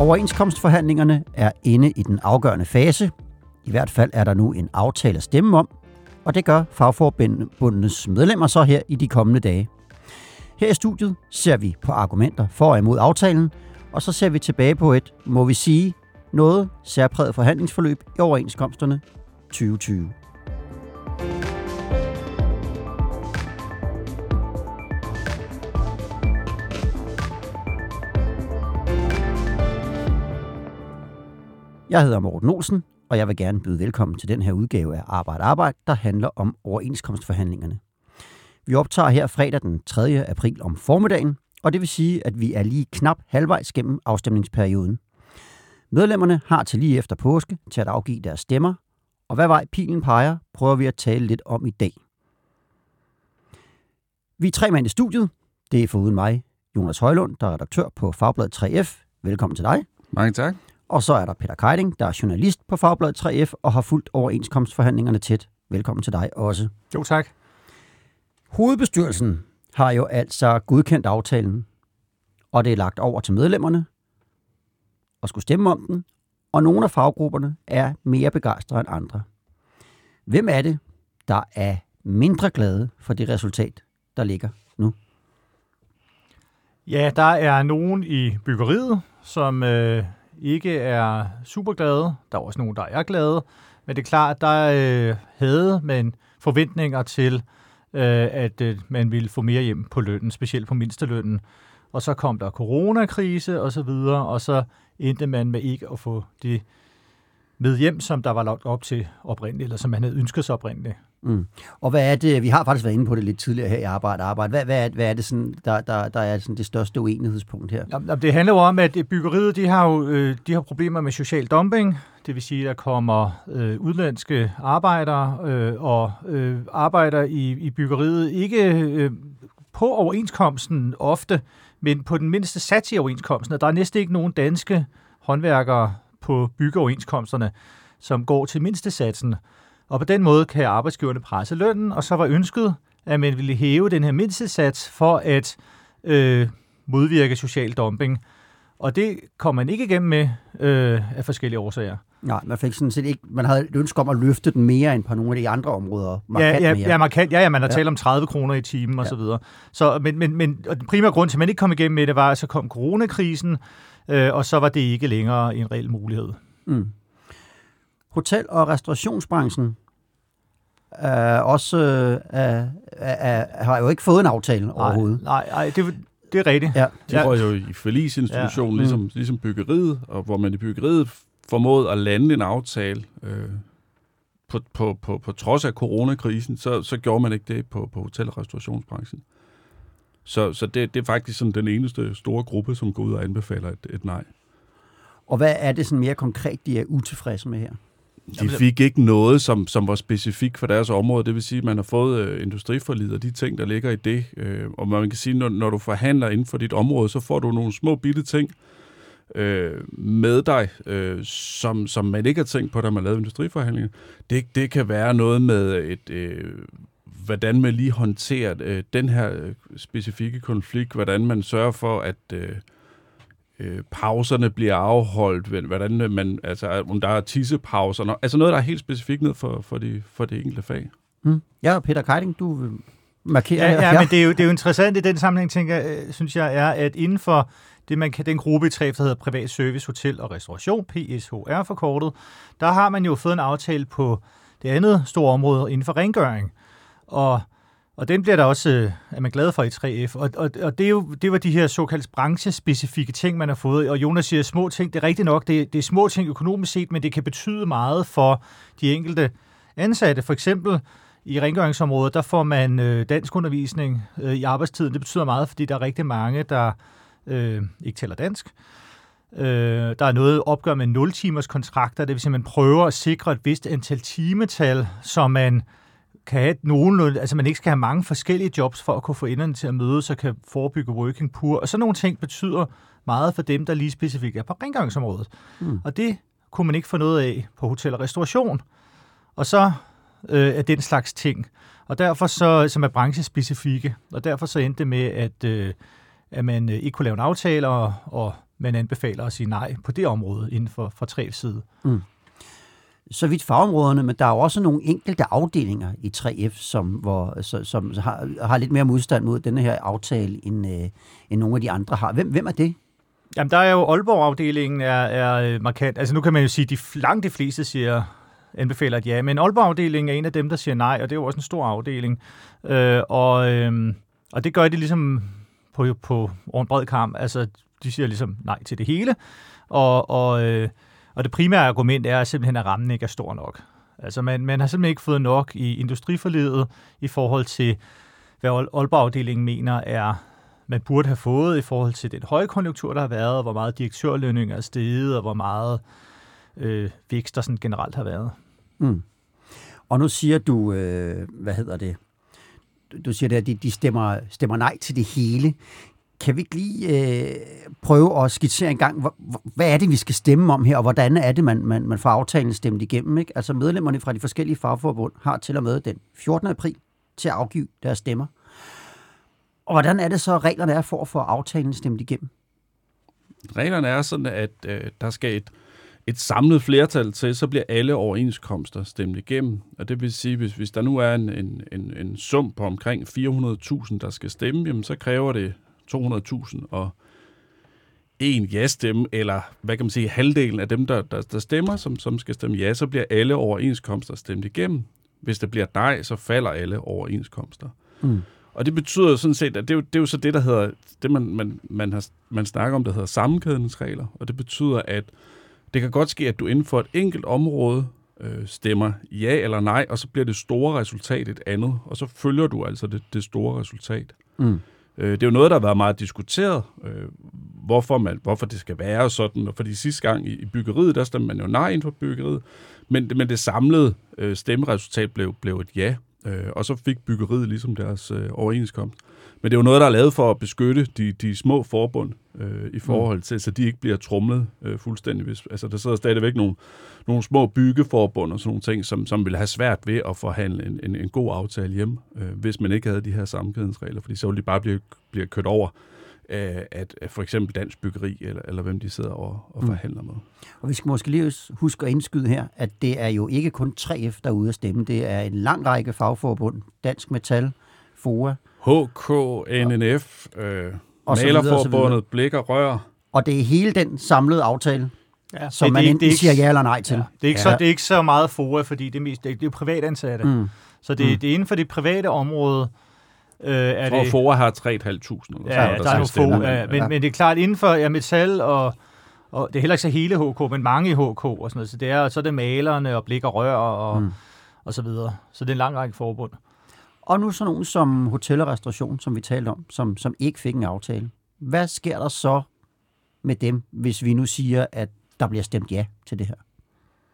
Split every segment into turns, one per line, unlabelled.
Overenskomstforhandlingerne er inde i den afgørende fase. I hvert fald er der nu en aftale at stemme om, og det gør fagforbundenes medlemmer så her i de kommende dage. Her i studiet ser vi på argumenter for og imod aftalen, og så ser vi tilbage på et, må vi sige, noget særpræget forhandlingsforløb i overenskomsterne 2020. Jeg hedder Morten Olsen, og jeg vil gerne byde velkommen til den her udgave af Arbejde Arbejde, der handler om overenskomstforhandlingerne. Vi optager her fredag den 3. april om formiddagen, og det vil sige, at vi er lige knap halvvejs gennem afstemningsperioden. Medlemmerne har til lige efter påske til at afgive deres stemmer, og hvad vej pilen peger, prøver vi at tale lidt om i dag. Vi er tre mænd i studiet. Det er foruden mig, Jonas Højlund, der er redaktør på Fagbladet 3F. Velkommen til dig.
Mange tak.
Og så er der Peter Keiding, der er journalist på Fagbladet 3F og har fulgt overenskomstforhandlingerne tæt. Velkommen til dig også.
Jo, tak.
Hovedbestyrelsen har jo altså godkendt aftalen, og det er lagt over til medlemmerne og skulle stemme om den, og nogle af faggrupperne er mere begejstrede end andre. Hvem er det, der er mindre glade for det resultat, der ligger nu?
Ja, der er nogen i byggeriet, som øh, ikke er super glade. Der er også nogen, der er glade. Men det er klart, der øh, havde man forventninger til, øh, at øh, man ville få mere hjem på lønnen, specielt på mindstelønnen. Og så kom der coronakrise og så videre, og så endte man med ikke at få det med hjem, som der var lagt op til oprindeligt, eller som man havde ønsket sig oprindeligt.
Mm. Og hvad er det, vi har faktisk været inde på det lidt tidligere her i Arbejde Arbejde, hvad, hvad, er, hvad er det, sådan, der, der, der er sådan det største uenighedspunkt her?
Jamen, det handler jo om, at byggeriet de har jo øh, de har problemer med social dumping, det vil sige, at der kommer øh, udlandske arbejdere øh, og øh, arbejder i, i byggeriet, ikke øh, på overenskomsten ofte, men på den mindste sats i overenskomsten. Der er næsten ikke nogen danske håndværkere på byggeoverenskomsterne, som går til mindste satsen. Og på den måde kan arbejdsgiverne presse lønnen, og så var ønsket, at man ville hæve den her mindstesats for at øh, modvirke social dumping. Og det kom man ikke igennem med øh, af forskellige årsager.
Nej, man fik sådan set ikke, man havde et ønske om at løfte den mere end på nogle af de andre områder.
Markant
ja, ja, mere.
ja, markant, ja, ja, man har ja. talt om 30 kroner i timen og ja. så videre. Så, men, men, men og den primære grund til, at man ikke kom igennem med det, var, at så kom coronakrisen, øh, og så var det ikke længere en reel mulighed. Mm.
Hotel- og restaurationsbranchen øh, også øh, øh, øh, har jo ikke fået en aftale nej, overhovedet.
Nej, nej det, det er rigtigt.
Ja. De var jo i forlisinstitutionen, ja. ligesom, mm. ligesom byggeriet, og hvor man i byggeriet formåede at lande en aftale øh, på, på, på, på trods af coronakrisen, så, så gjorde man ikke det på, på hotel- og restaurationsbranchen. Så, så det, det er faktisk sådan den eneste store gruppe, som går ud og anbefaler et, et nej.
Og hvad er det sådan mere konkret, de er utilfredse med her?
De fik ikke noget, som, som var specifikt for deres område. Det vil sige, at man har fået øh, industriforlid og de ting, der ligger i det. Øh, og man kan sige, når, når du forhandler inden for dit område, så får du nogle små bitte ting øh, med dig, øh, som, som man ikke har tænkt på, da man lavede industriforhandlinger. Det, det kan være noget med et... Øh, hvordan man lige håndterer øh, den her øh, specifikke konflikt, hvordan man sørger for, at øh, øh, pauserne bliver afholdt, hvordan øh, man, altså om der er tissepauser, altså noget, der er helt specifikt ned for, for, de, for det enkelte fag.
Mm. Ja, Peter Keiding, du markerer
ja, ja, ja, men det er, jo, det er jo interessant i den sammenhæng, tænker jeg, synes jeg, er, at inden for det, man kan, den gruppe i 3 der hedder Privat Service, Hotel og Restauration, PSHR forkortet, der har man jo fået en aftale på det andet store område inden for rengøring. Og og den bliver der også, øh, er man glad for i 3F. Og, og, og det, er jo, det var de her såkaldt branchespecifikke ting, man har fået. Og Jonas siger små ting. Det er rigtigt nok, det, det er små ting økonomisk set, men det kan betyde meget for de enkelte ansatte. For eksempel i rengøringsområdet, der får man øh, dansk undervisning øh, i arbejdstiden. Det betyder meget, fordi der er rigtig mange, der øh, ikke taler dansk. Øh, der er noget opgør med 0-timers kontrakter, det vil sige, at man prøver at sikre et vist antal timetal, så man kan have nogenlunde, altså man ikke skal have mange forskellige jobs for at kunne få enderne til at mødes og kan forebygge working poor. Og sådan nogle ting betyder meget for dem, der lige specifikt er på rengøringsområdet. Mm. Og det kunne man ikke få noget af på hotel og restauration. Og så øh, er den slags ting. Og derfor så, som er branchespecifikke, og derfor så endte det med, at, øh, at man øh, ikke kunne lave en aftale, og, og man anbefaler at sige nej på det område inden for, for tre side. Mm.
Så vidt fagområderne, men der er jo også nogle enkelte afdelinger i 3F, som, hvor, så, som har, har lidt mere modstand mod denne her aftale, end, øh, end nogle af de andre har. Hvem, hvem er det?
Jamen, der er jo Aalborg-afdelingen er, er øh, markant. Altså, nu kan man jo sige, at de, langt de fleste siger, anbefaler et ja, men Aalborg-afdelingen er en af dem, der siger nej, og det er jo også en stor afdeling. Øh, og, øh, og det gør de ligesom på, på over en bred kamp. Altså, de siger ligesom nej til det hele, og, og, øh, og det primære argument er simpelthen, at rammen ikke er stor nok. Altså, man, man har simpelthen ikke fået nok i industriforledet i forhold til, hvad Aalborg-afdelingen mener er man burde have fået i forhold til den høje konjunktur, der har været, og hvor meget direktørlønninger er steget, og hvor meget øh, vækst der sådan generelt har været. Mm.
Og nu siger du, øh, hvad hedder det, du siger det, at de, de stemmer, stemmer nej til det hele. Kan vi ikke lige øh, prøve at skitsere en gang, hvad er det, vi skal stemme om her, og hvordan er det, man, man, man får aftalen stemt igennem? Ikke? Altså medlemmerne fra de forskellige fagforbund har til og med den 14. april til at afgive deres stemmer. Og hvordan er det så, reglerne er for at få aftalen stemt igennem?
Reglerne er sådan, at øh, der skal et, et samlet flertal til, så bliver alle overenskomster stemt igennem. Og det vil sige, hvis, hvis der nu er en, en, en, en sum på omkring 400.000, der skal stemme, jamen, så kræver det 200.000 og en ja-stemme, eller hvad kan man sige, halvdelen af dem, der, der, der stemmer, som, som skal stemme ja, så bliver alle overenskomster stemt igennem. Hvis det bliver nej, så falder alle overenskomster. Mm. Og det betyder sådan set, at det er jo, det er jo så det, der hedder, det man, man, man, har, man snakker om, der hedder sammenkædningsregler. Og det betyder, at det kan godt ske, at du inden for et enkelt område øh, stemmer ja eller nej, og så bliver det store resultat et andet, og så følger du altså det, det store resultat. Mm. Øh, det er jo noget, der har været meget diskuteret, øh, hvorfor, man, hvorfor det skal være sådan. Og fordi sidste gang i, i byggeriet, der stemte man jo nej inden for byggeriet, men, men det samlede øh, stemmeresultat blev, blev et ja. Øh, og så fik byggeriet ligesom deres øh, overenskomst. Men det er jo noget, der er lavet for at beskytte de, de små forbund øh, i forhold til, så de ikke bliver trumlet øh, fuldstændig. Hvis, altså, der sidder stadigvæk nogle, nogle små byggeforbund og sådan nogle ting, som, som vil have svært ved at forhandle en, en, en god aftale hjem, øh, hvis man ikke havde de her sammenkædensregler, fordi så ville de bare blive, blive kørt over af, at, at for eksempel dansk byggeri, eller, eller hvem de sidder og, og mm. forhandler med.
Og vi skal måske lige huske at indskyde her, at det er jo ikke kun 3F, der er ude at stemme. Det er en lang række fagforbund, Dansk Metal, FOA,
HK, NNF, øh, og Malerforbundet, Blik og Rør.
Og det er hele den samlede aftale, ja, som det, man det, enten det siger ja eller nej til. Ja.
Det, er ikke ja. så, det er ikke så meget FOA, fordi det er, mest, det er jo privatansatte. Mm. Så det, mm. det er inden for det private område,
Øh, er det, FOA har 3.500. Ja,
ja, der, der er få, ja, men, ja. men det er klart, inden for ja, metal og, og det er heller ikke så hele HK, men mange i HK og sådan noget, så det er, så er det malerne og blik og rør og, mm. og så videre. Så det er en lang række forbund.
Og nu så nogen som hotel og restauration, som vi talte om, som, som ikke fik en aftale. Hvad sker der så med dem, hvis vi nu siger, at der bliver stemt ja til det her?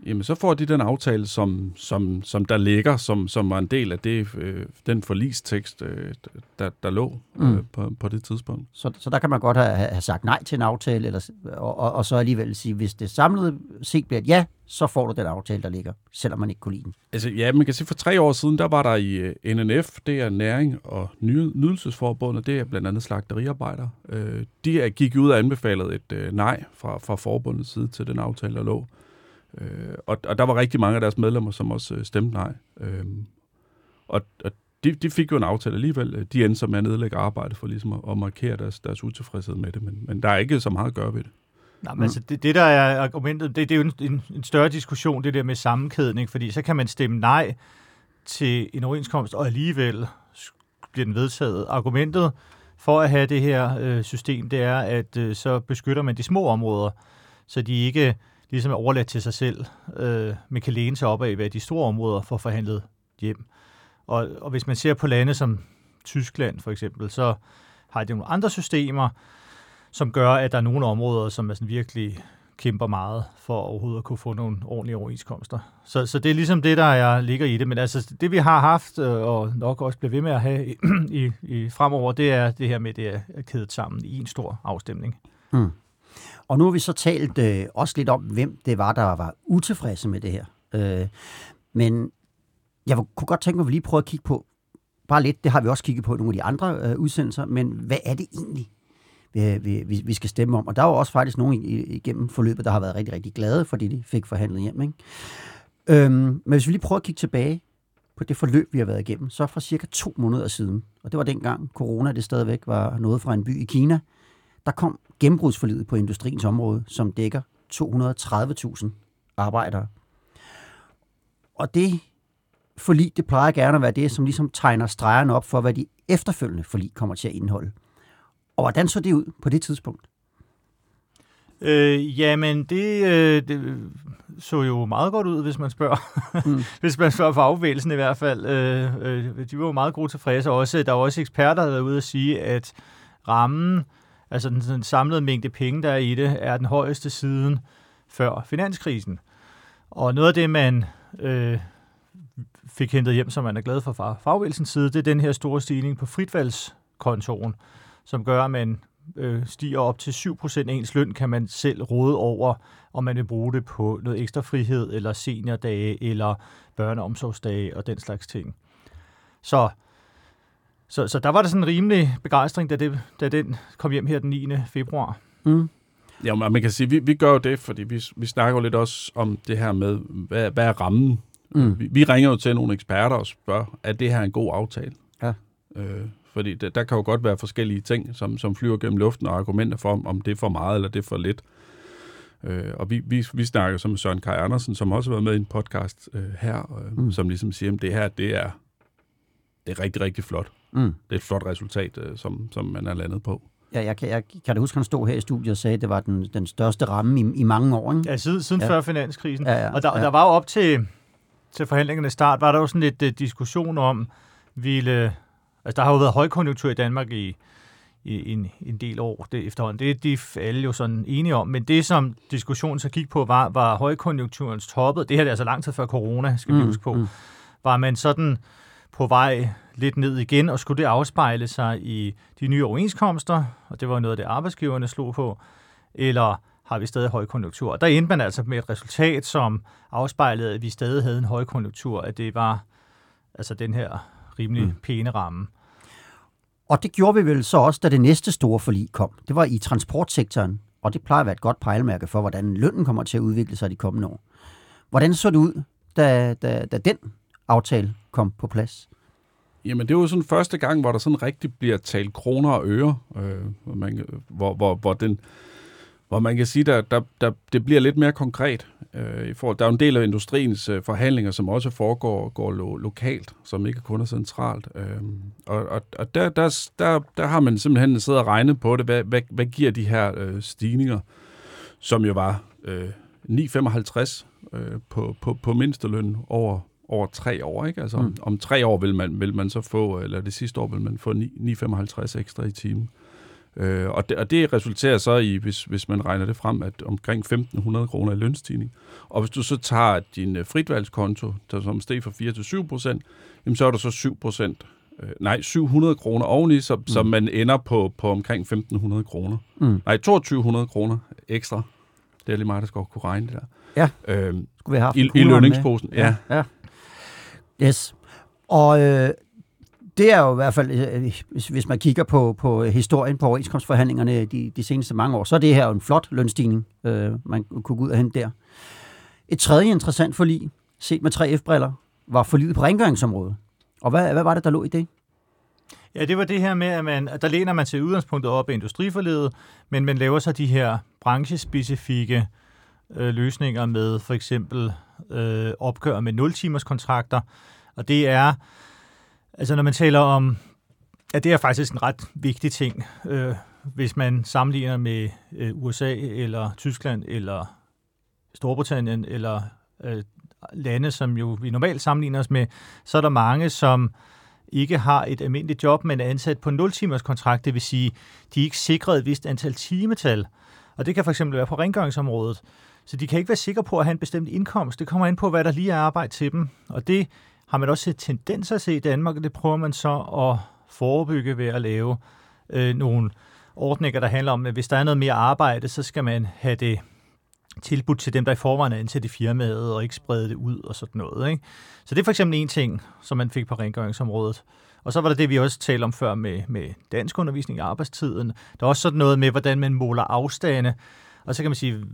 Jamen, så får de den aftale, som, som, som der ligger, som, som var en del af det, øh, den forlistekst, øh, der, der lå øh, mm. på, på det tidspunkt.
Så, så der kan man godt have, have sagt nej til en aftale, eller, og, og, og så alligevel sige, hvis det samlede set bliver et ja, så får du den aftale, der ligger, selvom man ikke kunne lide den.
Altså, ja, man kan sige, for tre år siden, der var der i øh, NNF, det er Næring og Nydelsesforbundet, det er blandt andet slagteriarbejdere. Uh, de gik ud og anbefalede et uh, nej fra, fra forbundets side til den aftale, der lå. Øh, og, og der var rigtig mange af deres medlemmer, som også øh, stemte nej. Øh, og, og de, de fik jo en aftale alligevel. De endte så med at nedlægge arbejde for ligesom at, at markere deres, deres utilfredshed med det, men, men der er ikke så meget at gøre ved det.
Nej, men mm. altså det, det, der er argumentet, det, det er jo en, en større diskussion, det der med sammenkædning, fordi så kan man stemme nej til en overenskomst, og alligevel bliver den vedtaget. Argumentet for at have det her øh, system, det er, at øh, så beskytter man de små områder, så de ikke ligesom er overladt til sig selv, øh, men kan læne sig op af, hvad de store områder får forhandlet hjem. Og, og hvis man ser på lande som Tyskland for eksempel, så har de nogle andre systemer, som gør, at der er nogle områder, som er sådan virkelig kæmper meget for overhovedet at kunne få nogle ordentlige overenskomster. Så, så det er ligesom det, der er, ligger i det. Men altså, det vi har haft, øh, og nok også bliver ved med at have i, i, i fremover, det er det her med, det er kædet sammen i en stor afstemning. Mm.
Og nu har vi så talt øh, også lidt om, hvem det var, der var utilfredse med det her. Øh, men jeg kunne godt tænke mig at lige prøver at kigge på, bare lidt, det har vi også kigget på i nogle af de andre øh, udsendelser, men hvad er det egentlig, vi, vi, vi skal stemme om? Og der var også faktisk nogen igennem forløbet, der har været rigtig, rigtig glade, fordi de fik forhandlet hjem. Ikke? Øhm, men hvis vi lige prøver at kigge tilbage på det forløb, vi har været igennem, så fra cirka to måneder siden, og det var dengang corona det stadigvæk var noget fra en by i Kina, der kom gennembrudsforlidet på industriens område, som dækker 230.000 arbejdere. Og det forlig, det plejer gerne at være det, som ligesom tegner stregerne op for, hvad de efterfølgende forlig kommer til at indeholde. Og hvordan så det ud på det tidspunkt?
Øh, jamen, det, øh, det så jo meget godt ud, hvis man spørger. Mm. hvis man spørger fagbevægelsen i hvert fald. Øh, øh, de var jo meget gode tilfredse. Også, der var også eksperter, der var ude at sige, at rammen, altså den, den samlede mængde penge, der er i det, er den højeste siden før finanskrisen. Og noget af det, man øh, fik hentet hjem, som man er glad for fra fagbevægelsens side, det er den her store stigning på fritvalgskontoren, som gør, at man øh, stiger op til 7% af ens løn, kan man selv råde over, om man vil bruge det på noget ekstra frihed, eller seniordage, eller børneomsorgsdage og den slags ting. Så, så, så der var der sådan en rimelig begejstring, da, det, da den kom hjem her den 9. februar. Mm.
Ja, man kan sige, vi, vi gør jo det, fordi vi, vi snakker jo lidt også om det her med, hvad, hvad er rammen? Mm. Vi, vi ringer jo til nogle eksperter og spørger, er det her en god aftale? Ja. Øh, fordi der, der kan jo godt være forskellige ting, som, som flyver gennem luften, og argumenter for, om det er for meget eller det er for lidt. Øh, og vi, vi, vi snakker så med Søren Kaj Andersen, som også har været med i en podcast øh, her, øh, mm. som ligesom siger, at det her, det er, det er rigtig, rigtig flot. Mm. Det er et flot resultat, øh, som, som man er landet på.
Ja, jeg kan, jeg kan da huske, at han stod her i studiet og sagde, at det var den, den største ramme i, i mange år. Ikke?
Ja, siden, siden ja. før finanskrisen. Ja, ja, og der, ja. der var jo op til, til forhandlingernes start, var der jo sådan lidt uh, diskussion om, ville Altså, der har jo været højkonjunktur i Danmark i, i en, en del år det efterhånden. Det er de alle jo sådan enige om. Men det, som diskussionen så gik på, var, var højkonjunkturens toppet. Det her er altså lang tid før corona, skal vi mm, huske på. Mm. Var man sådan på vej lidt ned igen, og skulle det afspejle sig i de nye overenskomster, og det var noget af det, arbejdsgiverne slog på, eller har vi stadig højkonjunktur? Og der endte man altså med et resultat, som afspejlede, at vi stadig havde en højkonjunktur, at det var altså den her rimelig mm. pæne ramme.
Og det gjorde vi vel så også, da det næste store forlig kom. Det var i transportsektoren, og det plejer at være et godt pejlemærke for, hvordan lønnen kommer til at udvikle sig de kommende år. Hvordan så det ud, da, da, da den aftale kom på plads?
Jamen, det var sådan første gang, hvor der sådan rigtig bliver talt kroner og øre, øh, hvor, man, hvor, hvor, hvor den hvor man kan sige, der, der, der det bliver lidt mere konkret. Øh, i forhold, der er jo en del af industriens øh, forhandlinger, som også foregår går lo, lokalt, som ikke kun er centralt. Øh, og og, og der, der, der, der har man simpelthen siddet og regnet på det. Hvad, hvad, hvad giver de her øh, stigninger, som jo var øh, 9,55 øh, på, på, på mindsteløn over over tre år, ikke? Altså mm. om, om tre år vil man, vil man så få, eller det sidste år vil man få 9,55 ekstra i timen. Øh, og, det, og det resulterer så i, hvis, hvis man regner det frem, at omkring 1.500 kroner i lønstigning. Og hvis du så tager din øh, fritvalgskonto, der som steg fra 4 til 7 procent, jamen så er der så 7 procent, øh, nej, 700 kroner oveni, så, mm. så man ender på, på omkring 1.500 kroner. Mm. Nej, 2200 kroner ekstra. Det er lige meget, der skal kunne regne det der.
Ja, øhm, skulle vi have haft
i, i lønningsposen, ja. ja.
ja. Yes. Og øh, det er jo i hvert fald, øh, hvis, hvis man kigger på, på historien på overenskomstforhandlingerne de, de seneste mange år, så er det her jo en flot lønstigning, øh, man kunne gå ud og hente der. Et tredje interessant forlig, set med 3F-briller, var forliget på rengøringsområdet. Og hvad, hvad var det, der lå i det?
Ja, det var det her med, at man, der læner man til udgangspunktet op af industriforledet, men man laver så de her branchespecifikke øh, løsninger med for eksempel øh, opgør med 0-timers kontrakter. Og det er Altså når man taler om, at det er faktisk en ret vigtig ting, øh, hvis man sammenligner med øh, USA eller Tyskland eller Storbritannien eller øh, lande, som jo vi normalt sammenligner os med, så er der mange, som ikke har et almindeligt job, men er ansat på 0-timers kontrakt, det vil sige, de er ikke sikret et vist antal timetal. Og det kan fx være på rengøringsområdet. Så de kan ikke være sikre på at have en bestemt indkomst. Det kommer ind på, hvad der lige er arbejde til dem. Og det har man også set tendenser til i Danmark, og det prøver man så at forebygge ved at lave øh, nogle ordninger, der handler om, at hvis der er noget mere arbejde, så skal man have det tilbudt til dem, der i forvejen er ansat i firmaet, og ikke sprede det ud og sådan noget. Ikke? Så det er for eksempel en ting, som man fik på rengøringsområdet. Og så var der det, vi også talte om før med, med dansk undervisning i arbejdstiden. Der er også sådan noget med, hvordan man måler afstande. Og så kan man sige,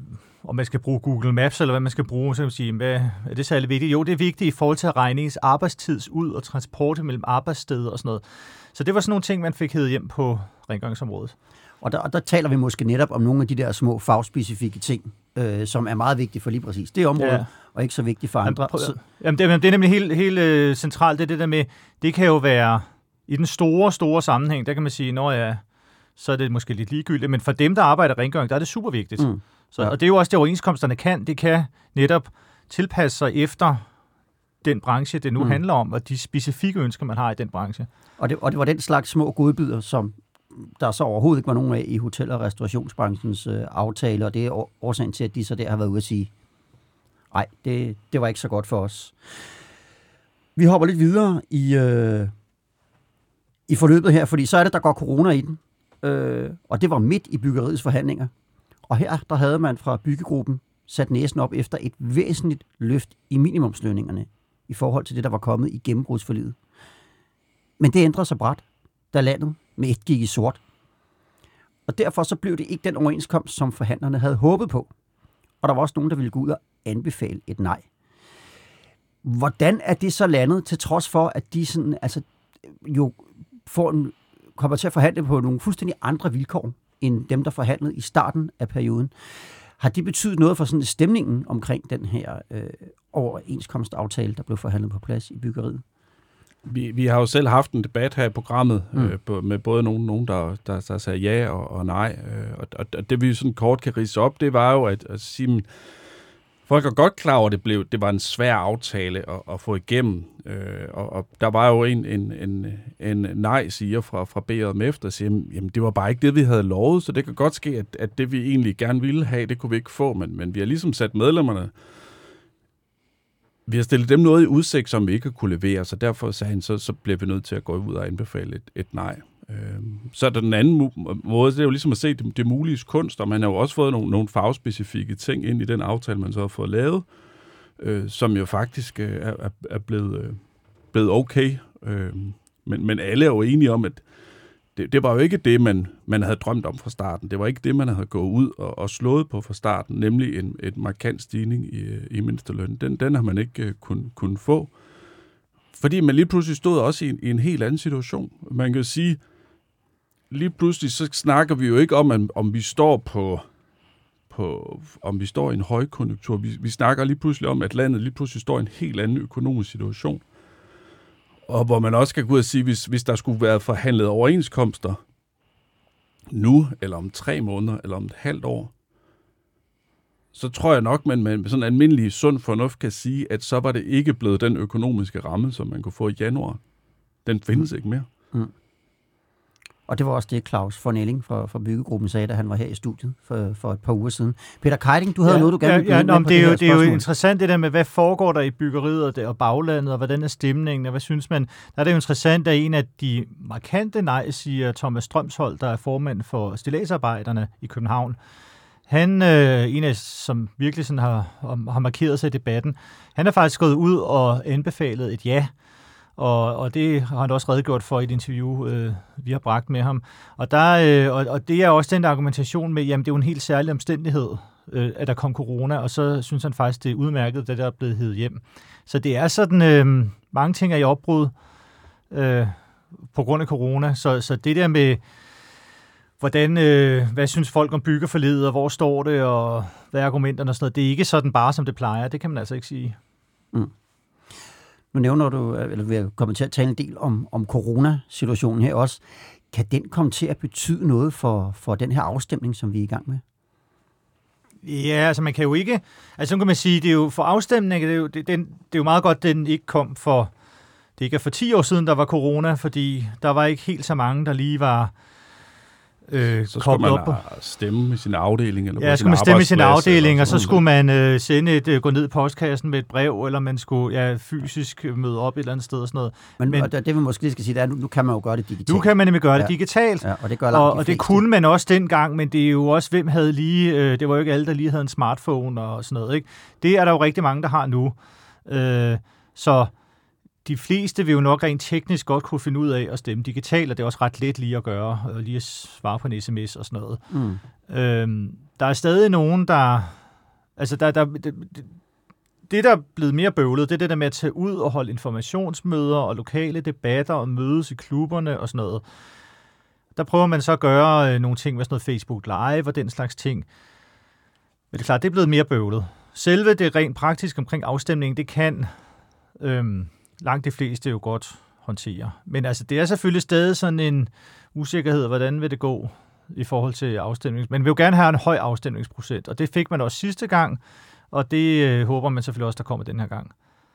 om man skal bruge Google Maps, eller hvad man skal bruge, så kan man sige, hvad er det særlig vigtigt? Jo, det er vigtigt i forhold til at regne ens arbejdstids ud og transport mellem arbejdssteder og sådan noget. Så det var sådan nogle ting, man fik hævet hjem på rengøringsområdet.
Og der, der taler vi måske netop om nogle af de der små fagspecifikke ting, øh, som er meget vigtige for lige præcis det område, ja. og ikke så vigtige for andre.
Prøv, jamen, det, det er nemlig helt, helt øh, centralt, det, det der med, det kan jo være i den store, store sammenhæng, der kan man sige, når jeg så er det måske lidt ligegyldigt, men for dem, der arbejder rengøring, der er det super vigtigt. Mm. Så, ja. Og det er jo også det, overenskomsterne kan. Det kan netop tilpasse sig efter den branche, det nu mm. handler om, og de specifikke ønsker, man har i den branche.
Og det, og det var den slags små godbidder, som der så overhovedet ikke var nogen af i hotel- og restaurationsbranchens øh, aftale, og det er årsagen til, at de så der har været ude at sige, nej, det, det var ikke så godt for os. Vi hopper lidt videre i, øh, i forløbet her, fordi så er det, der går corona i den, øh, og det var midt i byggeriets forhandlinger. Og her der havde man fra byggegruppen sat næsen op efter et væsentligt løft i minimumslønningerne i forhold til det, der var kommet i gennembrudsforliget. Men det ændrede sig bræt, da landet med et gik i sort. Og derfor så blev det ikke den overenskomst, som forhandlerne havde håbet på. Og der var også nogen, der ville gå ud og anbefale et nej. Hvordan er det så landet, til trods for, at de sådan, altså, jo får en, kommer til at forhandle på nogle fuldstændig andre vilkår, end dem, der forhandlede i starten af perioden. Har det betydet noget for sådan stemningen omkring den her øh, overenskomstaftale, der blev forhandlet på plads i byggeriet?
Vi, vi har jo selv haft en debat her i programmet mm. øh, med både nogen, nogen der, der, der sagde ja og, og nej. Øh, og, og det vi sådan kort kan rise op, det var jo at, at sige, folk er godt klar over, at det, blev, det var en svær aftale at, at få igennem. Øh, og, og der var jo en, en, en, en nej-siger fra, fra BRMF, der siger, jamen det var bare ikke det, vi havde lovet, så det kan godt ske, at, at det vi egentlig gerne ville have, det kunne vi ikke få, men, men vi har ligesom sat medlemmerne vi har stillet dem noget i udsigt, som vi ikke kunne levere, så derfor sagde han, så, så bliver vi nødt til at gå ud og anbefale et, et nej. Øh, så er der den anden måde, det er jo ligesom at se det, det mulige kunst, og man har jo også fået nogle, nogle fagspecifikke ting ind i den aftale, man så har fået lavet, øh, som jo faktisk øh, er, er blevet, øh, blevet okay. Øh, men, men alle er jo enige om, at det, det var jo ikke det, man, man havde drømt om fra starten. Det var ikke det, man havde gået ud og, og slået på fra starten, nemlig en et markant stigning i, øh, i mindstelønnen. Den, den har man ikke øh, uh, kun, kun få. Fordi man lige pludselig stod også i en, i en helt anden situation. Man kan sige, lige pludselig så snakker vi jo ikke om, om vi står på, på om vi står i en højkonjunktur. Vi, vi snakker lige pludselig om, at landet lige pludselig står i en helt anden økonomisk situation. Og hvor man også kan gå ud og sige, hvis, hvis der skulle være forhandlet overenskomster nu, eller om tre måneder, eller om et halvt år, så tror jeg nok, man med sådan en almindelig sund fornuft kan sige, at så var det ikke blevet den økonomiske ramme, som man kunne få i januar. Den findes mm. ikke mere. Mm.
Og det var også det, Claus von Elling fra, fra Byggegruppen sagde, da han var her i studiet for, for et par uger siden. Peter Keiding, du havde ja, noget, du gerne ville
ja, ja, det, er jo, det er jo interessant det der med, hvad foregår der i byggeriet og, det, og baglandet, og hvordan er stemningen, og hvad synes man? Der er det jo interessant, at en af de markante nej, siger Thomas Strømshold, der er formand for stillagsarbejderne i København. Han, øh, en af som virkelig sådan har, har markeret sig i debatten, han er faktisk gået ud og anbefalet et ja og, og det har han også redegjort for i et interview, øh, vi har bragt med ham. Og, der, øh, og, og det er også den argumentation med, jamen det er jo en helt særlig omstændighed, øh, at der kom corona, og så synes han faktisk, det er udmærket, da der er blevet hed hjem. Så det er sådan, øh, mange ting er i opbrud øh, på grund af corona, så, så det der med, hvordan, øh, hvad synes folk om byggeforledet, og hvor står det, og hvad er argumenterne og sådan noget, det er ikke sådan bare, som det plejer, det kan man altså ikke sige. Mm.
Nu nævner du, øh, eller vi kommer til at tale en del om, om coronasituationen her også. Kan den komme til at betyde noget for, for den her afstemning, som vi er i gang med?
Ja, altså man kan jo ikke... Altså så kan man sige, det er jo for afstemning, det er jo, det, den, det er jo meget godt, at den ikke kom for... Det ikke er for 10 år siden, der var corona, fordi der var ikke helt så mange, der lige var øh,
Så skulle man
op
stemme i sin afdeling. Eller
Ja,
på
skulle man stemme i sin afdeling, og så skulle man øh, sende et, øh, gå ned i postkassen med et brev, eller man skulle ja, fysisk møde op et eller andet sted og sådan noget.
Men,
Men-
men det, det vi måske lige skal sige, det er, nu, nu kan man jo gøre det digitalt.
Nu kan man nemlig gøre det
Ja.
digitalt,
Ja, og det gør
og,
de
og det kunne man også dengang, men det er jo også, hvem havde lige, øh, det var jo ikke alle, der lige havde en smartphone og sådan noget. Ikke? Det er der jo rigtig mange, der har nu. Øh, så de fleste vil jo nok rent teknisk godt kunne finde ud af at stemme digitalt, og det er også ret let lige at gøre, og lige at svare på en sms og sådan noget.
Mm.
Øhm, der er stadig nogen, der... Altså, der, der, det, det- der er blevet mere bøvlet, det er det der med at tage ud og holde informationsmøder og lokale debatter og mødes i klubberne og sådan noget. Der prøver man så at gøre øh, nogle ting med sådan noget Facebook Live og den slags ting. Men det er klart, det er blevet mere bøvlet. Selve det rent praktisk omkring afstemningen, det kan øhm, langt de fleste jo godt håndtere. Men altså, det er selvfølgelig stadig sådan en usikkerhed, hvordan vil det gå i forhold til afstemning. Men vi vil jo gerne have en høj afstemningsprocent, og det fik man også sidste gang, og det øh, håber man selvfølgelig også, der kommer den her gang.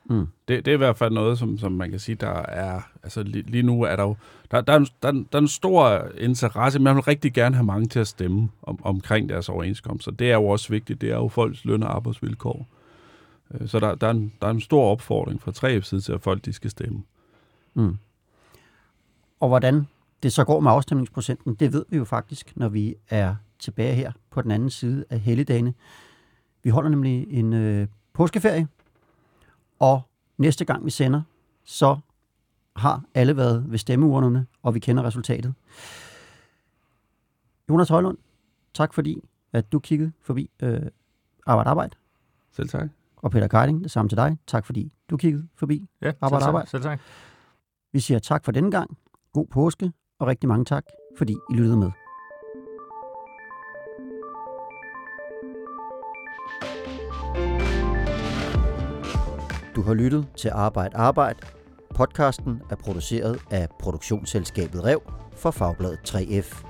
Mm.
Det, det er i hvert fald noget, som, som man kan sige, der er... Altså lige, lige nu er der jo... Der, der, er en, der, der er en stor interesse. Man vil rigtig gerne have mange til at stemme om, omkring deres overenskomster. Det er jo også vigtigt. Det er jo folks løn- og arbejdsvilkår. Øh, Så der, der, er en, der er en stor opfordring fra 3F's side til, at folk de skal stemme.
Mm. Og hvordan det så går med afstemningsprocenten, det ved vi jo faktisk, når vi er tilbage her på den anden side af helligdagene. Vi holder nemlig en øh, påskeferie, og næste gang vi sender, så har alle været ved stemmeurnerne, og vi kender resultatet. Jonas Højlund, tak fordi, at du kiggede forbi øh, Arbejde Arbejde,
Selv tak.
Og Peter Keiding, det samme til dig. Tak fordi du kiggede forbi
Ja,
Arbejde,
selv,
arbejde.
selv tak.
Vi siger tak for denne gang. God påske, og rigtig mange tak, fordi I lyttede med. Du har lyttet til Arbejde Arbejde. Podcasten er produceret af produktionsselskabet Rev for Fagbladet 3F.